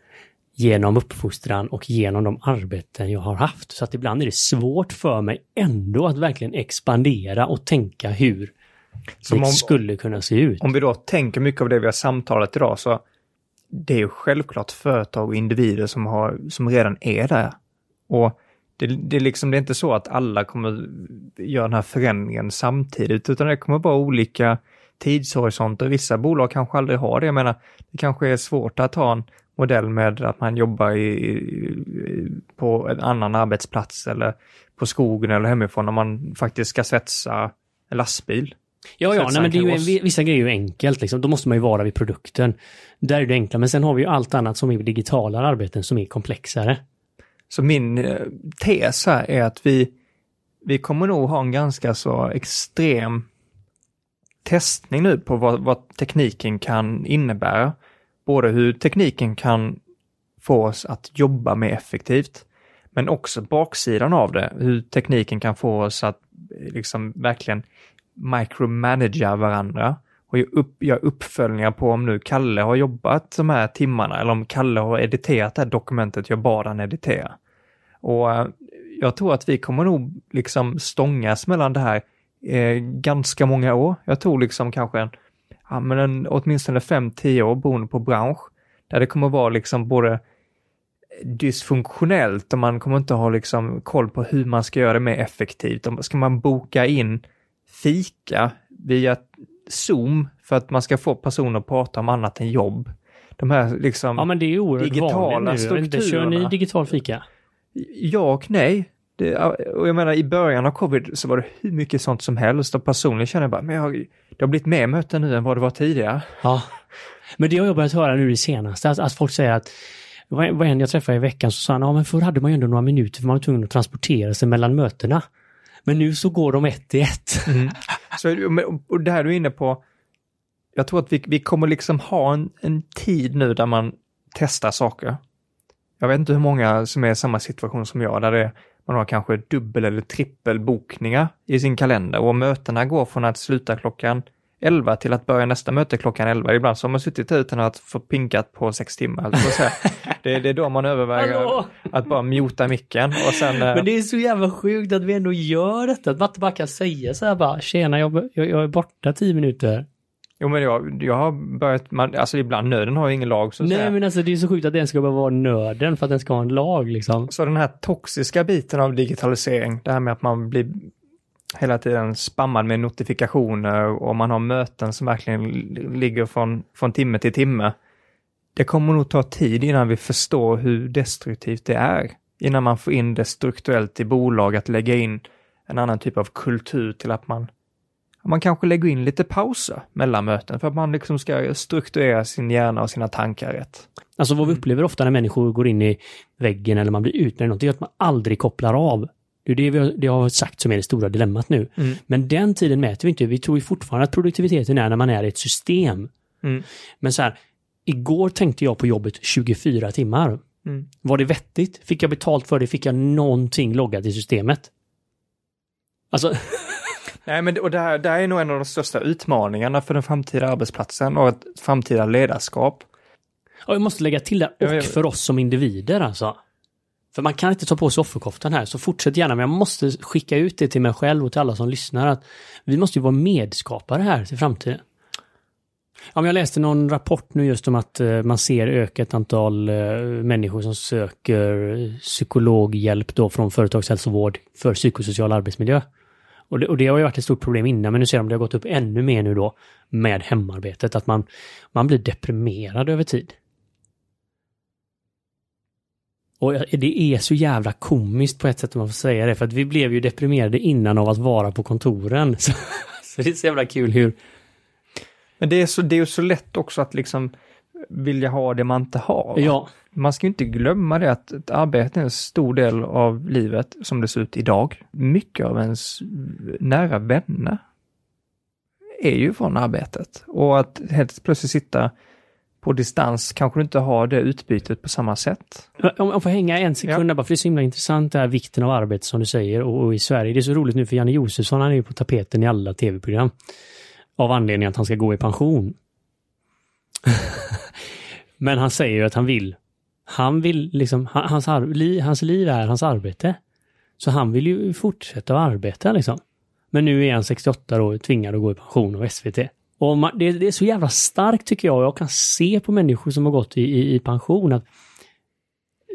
genom uppfostran och genom de arbeten jag har haft. Så att ibland är det svårt för mig ändå att verkligen expandera och tänka hur Som det om, skulle kunna se ut. Om vi då tänker mycket av det vi har samtalat idag så det är ju självklart företag och individer som, har, som redan är där. Och det, det, är liksom, det är inte så att alla kommer göra den här förändringen samtidigt, utan det kommer vara olika tidshorisonter. Vissa bolag kanske aldrig har det. Jag menar, det kanske är svårt att ha en modell med att man jobbar i, på en annan arbetsplats eller på skogen eller hemifrån om man faktiskt ska svetsa en lastbil. Ja, ja, nej, men det är ju, vissa grejer är ju enkelt liksom. Då måste man ju vara vid produkten. Där är det enkla, men sen har vi ju allt annat som är digitala arbeten som är komplexare. Så min eh, tes här är att vi, vi kommer nog ha en ganska så extrem testning nu på vad, vad tekniken kan innebära. Både hur tekniken kan få oss att jobba mer effektivt, men också baksidan av det, hur tekniken kan få oss att eh, liksom verkligen micromanagera varandra och göra upp, göra uppföljningar på om nu Kalle har jobbat de här timmarna eller om Kalle har editerat det här dokumentet jag bad han editera. Och eh, jag tror att vi kommer nog liksom stångas mellan det här eh, ganska många år. Jag tror liksom kanske en, ja, men en, åtminstone 5-10 år beroende på bransch. Där det kommer vara liksom både dysfunktionellt och man kommer inte ha liksom koll på hur man ska göra det mer effektivt. Ska man boka in fika via Zoom för att man ska få personer att prata om annat än jobb? De här liksom... Ja, men det är oerhört Digitala nu. Inte, Kör ni strukturerna. digital fika? Ja och nej. Det, och jag menar i början av covid så var det hur mycket sånt som helst och personligen känner jag bara, men jag, det har blivit mer möten nu än vad det var tidigare. Ja. Men det har jag börjat höra nu det senaste, att, att folk säger att vad en jag träffade i veckan så sa han, ja men förr hade man ju ändå några minuter för man var tvungen att transportera sig mellan mötena. Men nu så går de ett i ett. Så, men- och det här du är inne på, jag tror att vi, vi kommer liksom ha en, en tid nu där man testar saker. Jag vet inte hur många som är i samma situation som jag, där det, man har kanske dubbel eller trippelbokningar i sin kalender och mötena går från att sluta klockan 11 till att börja nästa möte klockan 11. Ibland så har man suttit där utan att få pinkat på sex timmar. eller så att <laughs> säga. Det, det är då man överväger Hallå? att bara muta micken och sen... eh, Men det är så jävla sjukt att vi ändå gör detta. Att man inte bara kan säga så här bara, tjena jag, jag, jag är borta tio minuter. Jo men jag, jag har börjat, man, alltså ibland nöden har ju ingen lag så att Nej säga. men alltså det är så sjukt att den ska behöva vara nörden för att den ska ha en lag liksom. Så den här toxiska biten av digitalisering, det här med att man blir hela tiden spammad med notifikationer och man har möten som verkligen li- ligger från, från timme till timme. Det kommer nog ta tid innan vi förstår hur destruktivt det är. Innan man får in det strukturellt i bolag, att lägga in en annan typ av kultur till att man man kanske lägger in lite pauser mellan möten för att man liksom ska strukturera sin hjärna och sina tankar rätt. Alltså vad vi upplever ofta när människor går in i väggen eller man blir utbränd, det är att man aldrig kopplar av. Det är det vi har, det har sagt som är det stora dilemmat nu. Mm. Men den tiden mäter vi inte. Vi tror ju fortfarande att produktiviteten är när man är i ett system. Mm. Men så här, igår tänkte jag på jobbet 24 timmar. Mm. Var det vettigt? Fick jag betalt för det? Fick jag någonting loggat i systemet? Alltså, <laughs> Nej, men och det här, det här är nog en av de största utmaningarna för den framtida arbetsplatsen och ett framtida ledarskap. och jag måste lägga till det, Ja, och ja. för oss som individer alltså. För man kan inte ta på sig offerkoftan här, så fortsätt gärna, men jag måste skicka ut det till mig själv och till alla som lyssnar att vi måste ju vara medskapare här till framtiden. Ja, jag läste någon rapport nu just om att eh, man ser ökat antal eh, människor som söker psykologhjälp då från företagshälsovård för psykosocial arbetsmiljö. Och det, och det har ju varit ett stort problem innan, men nu ser de att det har gått upp ännu mer nu då med hemarbetet, att man, man blir deprimerad över tid. Och det är så jävla komiskt på ett sätt om man får säga det, för att vi blev ju deprimerade innan av att vara på kontoren. <laughs> Så, så det är så jävla kul hur... Men det är, så, det är ju så lätt också att liksom vilja ha det man inte har. Ja, Man ska ju inte glömma det att ett arbete är en stor del av livet som det ser ut idag. Mycket av ens nära vänner är ju från arbetet. Och att helt plötsligt sitta på distans kanske du inte har det utbytet på samma sätt. om jag får hänga en sekund där bara, för det är så himla intressant det här vikten av arbete som du säger och, och i Sverige. Det är så roligt nu för Janne Josefsson, han är ju på tapeten i alla tv-program. Av anledning att han ska gå i pension. <laughs> Men han säger ju att han vill. Han vill liksom, hans, hans liv är hans arbete. Så han vill ju fortsätta att arbeta liksom. Men nu är han 68 år tvingad att gå i pension av SVT. Och man, det, det är så jävla starkt tycker jag. Jag kan se på människor som har gått i, i, i pension att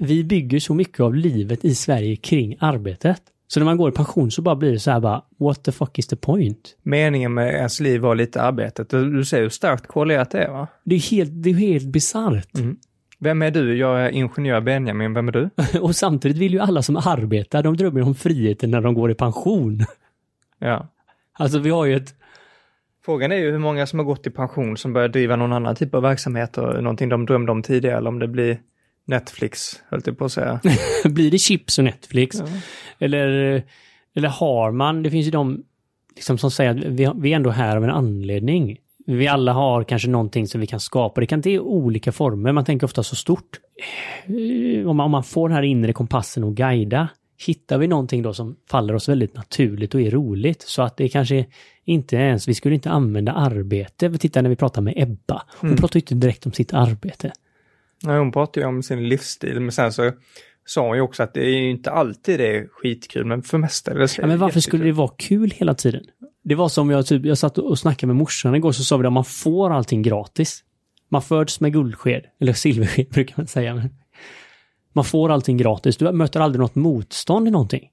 vi bygger så mycket av livet i Sverige kring arbetet. Så när man går i pension så bara blir det så här bara, what the fuck is the point? Meningen med ens liv var lite arbetet. Du, ser hur starkt korrelerat det är va? Det är helt, det är helt bisarrt. Vem är du? Jag är ingenjör Benjamin. Vem är du? <laughs> Och samtidigt vill ju alla som arbetar, de drömmer om friheten när de går i pension. <laughs> Ja. Alltså vi har ju ett, Frågan är ju hur många som har gått i pension som börjar driva någon annan typ av verksamhet och någonting de drömde om tidigare eller om det blir Netflix, höll jag på att säga. <laughs> blir det chips och Netflix? Ja. Eller, eller har man, det finns ju de liksom som säger att vi, vi är ändå här av en anledning. Vi alla har kanske någonting som vi kan skapa. Det kan inte i olika former. Man tänker ofta så stort. Eh, Om man, om man får den här inre kompassen och guida, hittar vi någonting då som faller oss väldigt naturligt och är roligt. Så att det kanske inte ens, vi skulle inte använda arbete. Titta när vi pratar med Ebba. Hon Mm. pratar ju inte direkt om sitt arbete. Nej, hon pratar ju om sin livsstil, men sen så sa hon ju också att det är ju inte alltid det är skitkul, men för mestadels Ja, men varför skulle det vara kul hela tiden? Det var som jag typ, jag satt och snackade med morsan igår så sa vi att man får allting gratis. Man föds med guldsked, eller silversked <laughs> brukar man säga. Men man får allting gratis. Du möter aldrig något motstånd i någonting.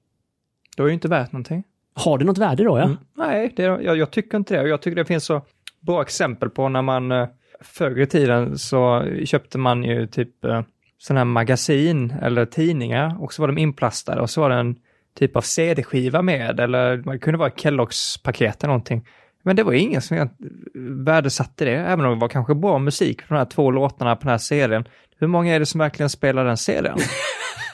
Det är ju inte värt någonting. Har det något värde då? Ja? Mm. Nej, det, jag, jag tycker inte det. Jag tycker det finns så bra exempel på när man eh, förr i tiden så köpte man ju typ eh, sådana här magasin eller tidningar och så var de inplastade och så var det en typ av CD-skiva med eller det kunde vara Kelloggs paket eller någonting. Men det var ingen som värdesatte det, även om det var kanske bra musik på de här två låtarna på den här serien. Hur många är det som verkligen spelar den serien? <laughs>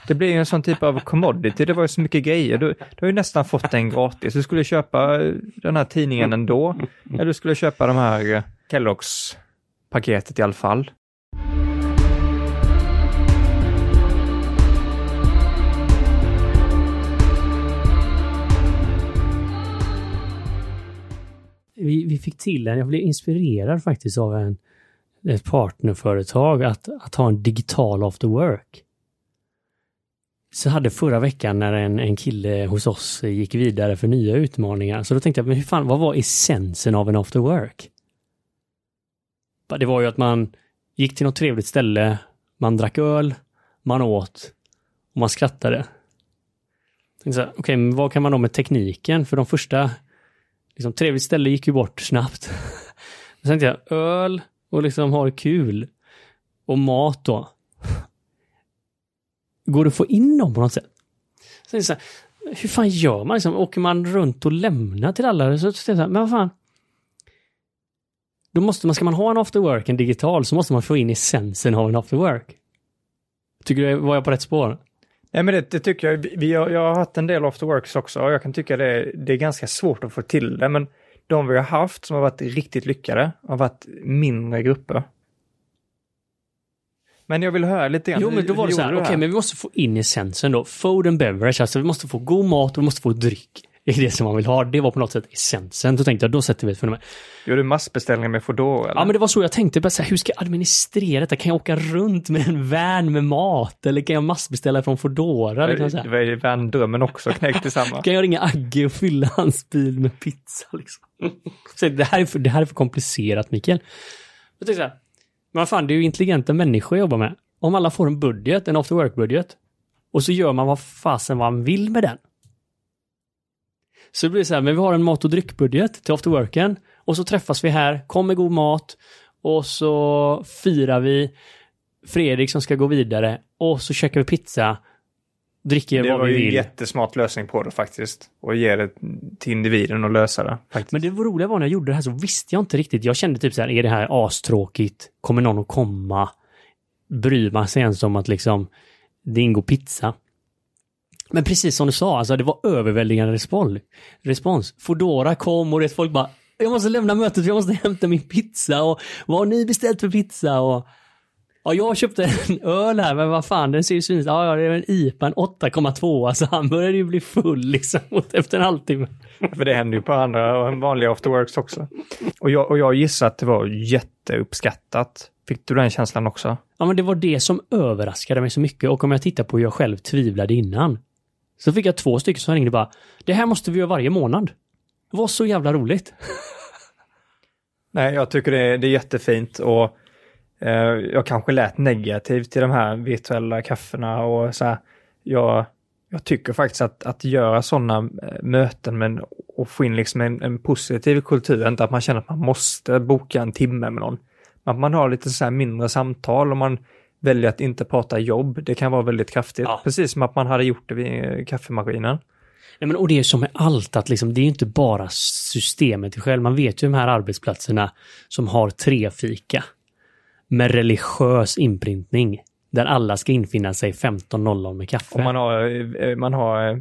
Det blir ju en sån typ av commodity, det var ju så mycket grejer. Du, du har ju nästan fått den gratis. Du skulle köpa eh, den här tidningen ändå, eller du skulle köpa de här eh, Kelloggs paketet i alla fall. Vi, vi fick till en, jag blev inspirerad faktiskt av en, ett partnerföretag att, att ha en digital after work. Så hade förra veckan när en, en kille hos oss gick vidare för nya utmaningar, så då tänkte jag, men hur fan, vad var essensen av en after work? Det var ju att man gick till något trevligt ställe, man drack öl, man åt och man skrattade. Okej, okay, Okej, men vad kan man då med tekniken? För de första, liksom trevligt ställe gick ju bort snabbt. <laughs> Sen tänkte jag, öl och liksom ha det kul. Och mat då. Går det att få in dem på något sätt? Sen så här, hur fan gör man? Liksom, åker man runt och lämnar till alla? Så så, så men vad fan? Då måste man, ska man ha en after work, en digital, så måste man få in essensen av en after work. Tycker du, var jag på rätt spår? Ja, men det, det tycker jag. Vi har, jag har haft en del after works också och jag kan tycka det, det är ganska svårt att få till det, men de vi har haft som har varit riktigt lyckade har varit mindre grupper. Men jag vill höra lite grann. Jo, men då var det så här, okej, du men vi måste få in essensen då. Food and beverage, alltså vi måste få god mat och vi måste få dryck. <laughs> Är det som man vill ha. Det var på något sätt essensen. Då tänkte jag, då sätter vi ett fenomen. Gjorde du massbeställningar med Foodora? Ja, men det var så jag tänkte. Bara så här, hur ska jag administrera detta? Kan jag åka runt med en van med mat? Eller kan jag massbeställa från Foodora? Det var ju vändrömmen också knäckt tillsammans. <laughs> Kan jag ringa Agge och fylla hans bil med pizza? Liksom? <laughs> Så det, här är för, det här är för komplicerat, Mikael. Jag tänkte så här, men vad fan, det är ju intelligenta människor jag jobbar med. Om alla får en budget, en after work-budget, och så gör man vad fasen man vill med den. Så det blir så här, men vi har en mat och dryckbudget till after worken och så träffas vi här, kom med god mat och så firar vi Fredrik som ska gå vidare och så käkar vi pizza, dricker Det vad var vi ju en vill. jättesmart lösning på det faktiskt. Och ge det till individen och lösa det. Faktiskt. Men det roliga var när jag gjorde det här så visste jag inte riktigt. Jag kände typ så här, är det här astråkigt? Kommer någon att komma? Bryr man sig ens om att liksom det ingår pizza? Men precis som du sa, alltså det var överväldigande respons. respons. Foodora kom och det folk bara, jag måste lämna mötet jag måste hämta min pizza och vad har ni beställt för pizza? Och Ja, jag köpte en öl här, men vad fan, den ser ju syns. Ja, ja, det är en IPA, en 8,2, så han började ju bli full liksom <laughs> efter en halvtimme. För det händer ju på andra vanliga afterworks också. Och jag, och jag gissar att det var jätteuppskattat. Fick du den känslan också? Ja, men det var det som överraskade mig så mycket och om jag tittar på hur jag själv tvivlade innan. Så fick jag två stycken som ringde bara, det här måste vi göra varje månad. Det var så jävla roligt. <laughs> Nej, jag tycker det är, det är jättefint och eh, jag kanske lät negativ till de här virtuella kafferna och så här. Jag, jag tycker faktiskt att, att göra sådana eh, möten men, och få in liksom en, en positiv kultur, inte att man känner att man måste boka en timme med någon. Att man har lite så här mindre samtal och man väljer att inte prata jobb, det kan vara väldigt kraftigt. Ja. Precis som att man hade gjort det vid kaffemaskinen. Nej, men, och det är som med allt, att liksom, det är inte bara systemet själv. Man vet ju de här arbetsplatserna som har tre fika med religiös inprintning. Där alla ska infinna sig 15.00 med kaffe. Och man har, eh, man har eh,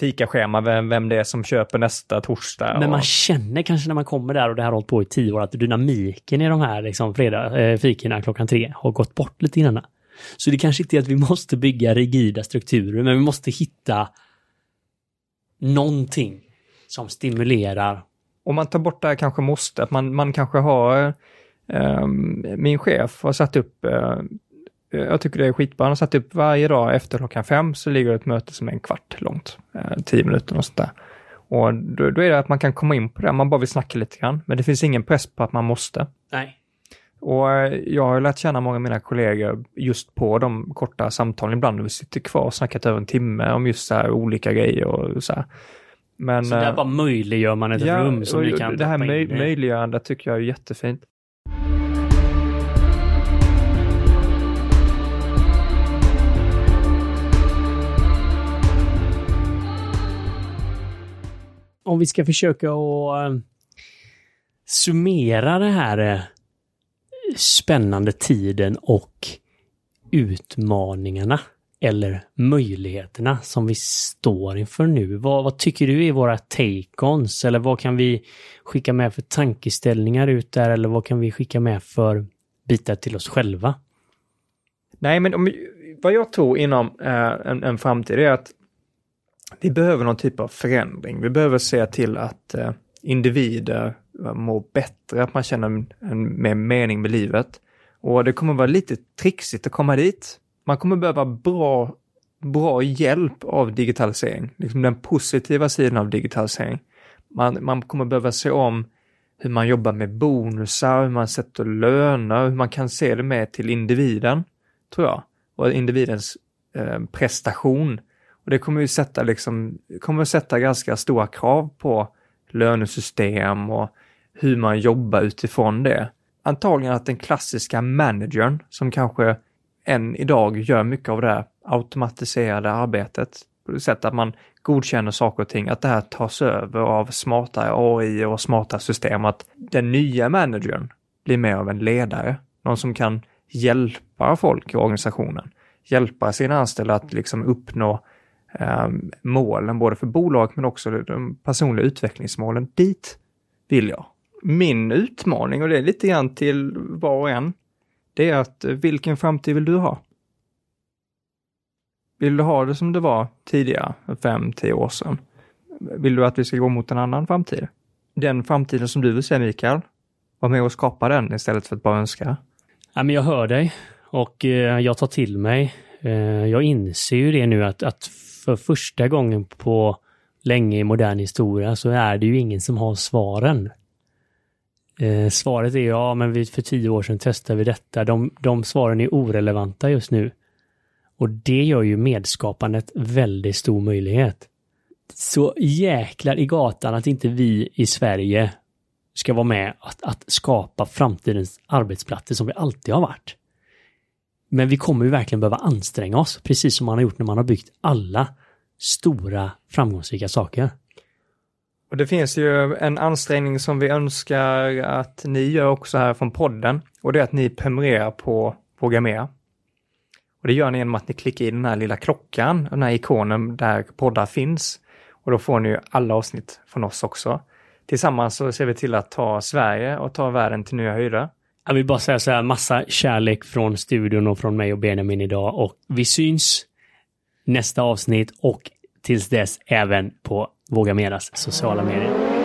fikaschema, vem, vem det är som köper nästa torsdag. Men man och... känner kanske när man kommer där och det här har hållit på i tio år att dynamiken i de här liksom, fredag, eh, fikorna klockan tre har gått bort lite grann. Så det kanske inte är att vi måste bygga rigida strukturer, men vi måste hitta någonting som stimulerar. Om man tar bort det här kanske måste, att man, man kanske har, eh, min chef har satt upp, eh, jag tycker det är skitbra, han har satt upp varje dag efter klockan fem så ligger det ett möte som är en kvart långt, eh, tio minuter och sånt där. Och då, då, är det att man kan komma in på det, man bara vill snacka lite grann, men det finns ingen press på att man måste. Nej. Och eh, jag har lärt känna många av mina kollegor just på de korta samtalen ibland, vi sitter kvar och snackat över en timme om just så här olika grejer och så här. Men, så där eh, bara möjliggör man ett ja, rum som vi kan Det här möj möjliggörandet tycker jag är jättefint. Om vi ska försöka att eh, summera det här eh, spännande tiden och utmaningarna eller möjligheterna som vi står inför nu. Vad, vad tycker du är våra take-ons eller vad kan vi skicka med för tankeställningar ut där eller vad kan vi skicka med för bitar till oss själva? Nej, men om, vad jag tror inom eh, en, en framtid är att vi behöver någon typ av förändring. Vi behöver se till att eh, individer eh, mår bättre, att man känner en, en mer mening med livet. Och det kommer vara lite trixigt att komma dit. Man kommer behöva bra, bra hjälp av digitalisering, liksom den positiva sidan av digitalisering. Man, man kommer behöva se om hur man jobbar med bonusar, hur man sätter löner, hur man kan se det med till individen, tror jag. Och individens eh, prestation. Och det kommer ju sätta liksom, kommer sätta ganska stora krav på lönesystem och hur man jobbar utifrån det. Antagligen att den klassiska managern som kanske än idag gör mycket av det här automatiserade arbetet på det sättet att man godkänner saker och ting, att det här tas över av smarta AI och smarta system, att den nya managern blir mer av en ledare, någon som kan hjälpa folk i organisationen, hjälpa sina anställda att liksom uppnå Ehm, målen, både för bolaget men också de personliga utvecklingsmålen. Dit vill jag min utmaning, och det är lite grann till var och en, det är att eh, vilken framtid vill du ha? Vill du ha det som det var tidigare, fem, tio år sedan? Vill du att vi ska gå mot en annan framtid? Den framtiden som du vill se, Mikael, var med och skapa den istället för att bara önska. Ja, men jag hör dig och eh, jag tar till mig. Eh, jag inser ju det nu att, att för första gången på länge i modern historia så är det ju ingen som har svaren. Eh, svaret är ja, men för tio år sedan testade vi detta. De, de svaren är orelevanta just nu. Och det gör ju medskapandet väldigt stor möjlighet. Så jäklar i gatan att inte vi i Sverige ska vara med att, att skapa framtidens arbetsplatser som vi alltid har varit. Men vi kommer ju verkligen behöva anstränga oss, precis som man har gjort när man har byggt alla stora framgångsrika saker. Och det finns ju en ansträngning som vi önskar att ni gör också här från podden. Och det är att ni prenumererar på Våga Mer. Och det gör ni genom att ni klickar i den här lilla klockan, den här ikonen där poddar finns. Och då får ni ju alla avsnitt från oss också. Tillsammans så ser vi till att ta Sverige och ta världen till nya höjder. Jag vill bara säga så här, massa kärlek från studion och från mig och Benjamin idag och vi syns nästa avsnitt och tills dess även på Våga Meras sociala medier.